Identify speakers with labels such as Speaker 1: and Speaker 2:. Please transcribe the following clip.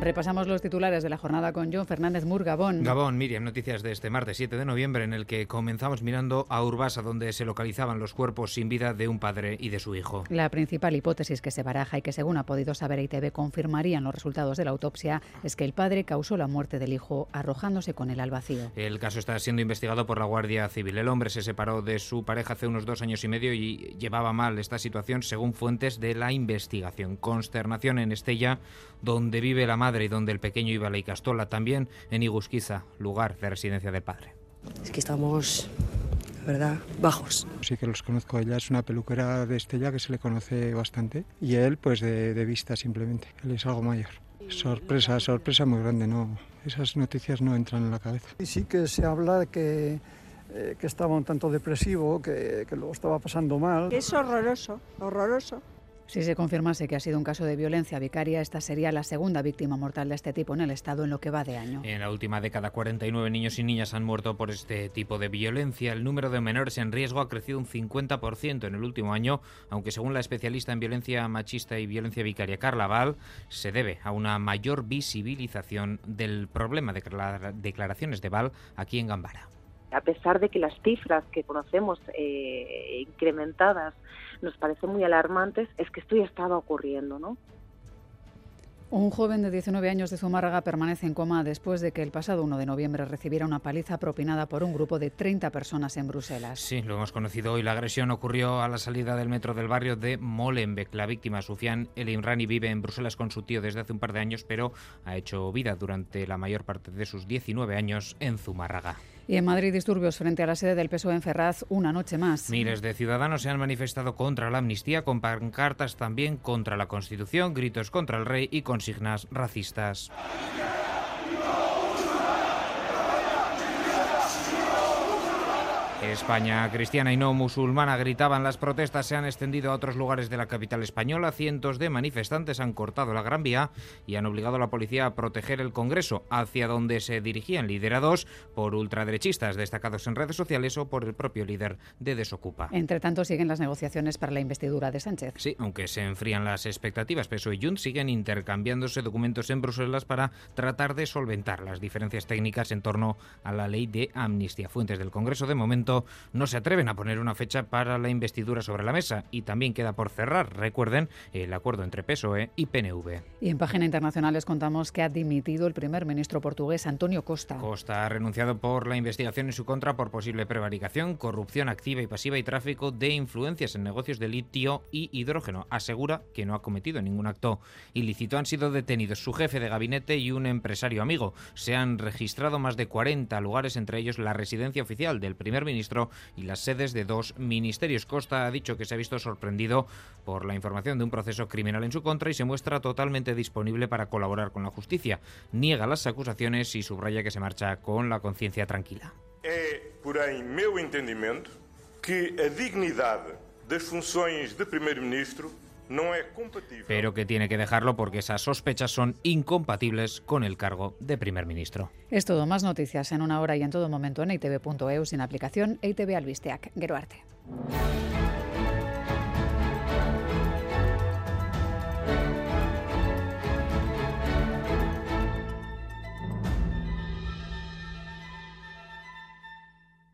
Speaker 1: Repasamos los titulares de la jornada con John Fernández Mur, Gabón.
Speaker 2: Gabón, Miriam, noticias de este martes 7 de noviembre en el que comenzamos mirando a Urbasa, donde se localizaban los cuerpos sin vida de un padre y de su hijo.
Speaker 1: La principal hipótesis que se baraja y que según ha podido saber ITV confirmarían los resultados de la autopsia es que el padre causó la muerte del hijo arrojándose con él al vacío.
Speaker 2: El caso está siendo investigado por la Guardia Civil. El hombre se separó de su pareja hace unos dos años y medio y llevaba mal esta situación según fuentes de la investigación. Consternación en Estella, donde vive la madre y donde el pequeño iba a la Icastola, también en Igusquiza, lugar de residencia del padre.
Speaker 3: Es que estamos, la verdad, bajos.
Speaker 4: Sí que los conozco. Ella es una peluquera de Estella que se le conoce bastante y él, pues de, de vista simplemente. Él es algo mayor. Sorpresa, sorpresa muy grande, ¿no? Esas noticias no entran en la cabeza.
Speaker 5: Y sí que se habla que, eh, que estaba un tanto depresivo, que, que lo estaba pasando mal.
Speaker 6: Es horroroso, horroroso.
Speaker 1: Si se confirmase que ha sido un caso de violencia vicaria, esta sería la segunda víctima mortal de este tipo en el Estado en lo que va de año.
Speaker 2: En la última década, 49 niños y niñas han muerto por este tipo de violencia. El número de menores en riesgo ha crecido un 50% en el último año, aunque según la especialista en violencia machista y violencia vicaria Carla Val, se debe a una mayor visibilización del problema de declaraciones de Val aquí en Gambara
Speaker 7: a pesar de que las cifras que conocemos eh, incrementadas nos parecen muy alarmantes, es que esto ya estaba ocurriendo, ¿no?
Speaker 1: Un joven de 19 años de Zumárraga permanece en coma después de que el pasado 1 de noviembre recibiera una paliza propinada por un grupo de 30 personas en Bruselas.
Speaker 2: Sí, lo hemos conocido hoy. La agresión ocurrió a la salida del metro del barrio de Molenbeek. La víctima, Sufian El Imrani, vive en Bruselas con su tío desde hace un par de años, pero ha hecho vida durante la mayor parte de sus 19 años en Zumárraga.
Speaker 1: Y en Madrid, disturbios frente a la sede del PSOE en Ferraz una noche más.
Speaker 2: Miles de ciudadanos se han manifestado contra la amnistía, con pancartas también contra la Constitución, gritos contra el rey y consignas racistas. España cristiana y no musulmana gritaban las protestas se han extendido a otros lugares de la capital española. Cientos de manifestantes han cortado la Gran Vía y han obligado a la policía a proteger el Congreso, hacia donde se dirigían liderados por ultraderechistas destacados en redes sociales o por el propio líder de Desocupa.
Speaker 1: Entre tanto, siguen las negociaciones para la investidura de Sánchez.
Speaker 2: Sí, aunque se enfrían las expectativas, PSOE y Junts siguen intercambiándose documentos en Bruselas para tratar de solventar las diferencias técnicas en torno a la ley de amnistía. Fuentes del Congreso de momento no se atreven a poner una fecha para la investidura sobre la mesa y también queda por cerrar, recuerden, el acuerdo entre PSOE y PNV.
Speaker 1: Y en página internacional les contamos que ha dimitido el primer ministro portugués Antonio Costa.
Speaker 2: Costa ha renunciado por la investigación en su contra por posible prevaricación, corrupción activa y pasiva y tráfico de influencias en negocios de litio y hidrógeno. Asegura que no ha cometido ningún acto ilícito. Han sido detenidos su jefe de gabinete y un empresario amigo. Se han registrado más de 40 lugares, entre ellos la residencia oficial del primer ministro y las sedes de dos ministerios. Costa ha dicho que se ha visto sorprendido por la información de un proceso criminal en su contra y se muestra totalmente disponible para colaborar con la justicia. Niega las acusaciones y subraya que se marcha con la conciencia tranquila.
Speaker 8: É, porém, meu entendimento que a dignidade das funções de primeiro-ministro.
Speaker 2: Pero que tiene que dejarlo porque esas sospechas son incompatibles con el cargo de primer ministro.
Speaker 1: Es todo, más noticias en una hora y en todo momento en itv.eu sin aplicación ITV Albisteac. Geroarte.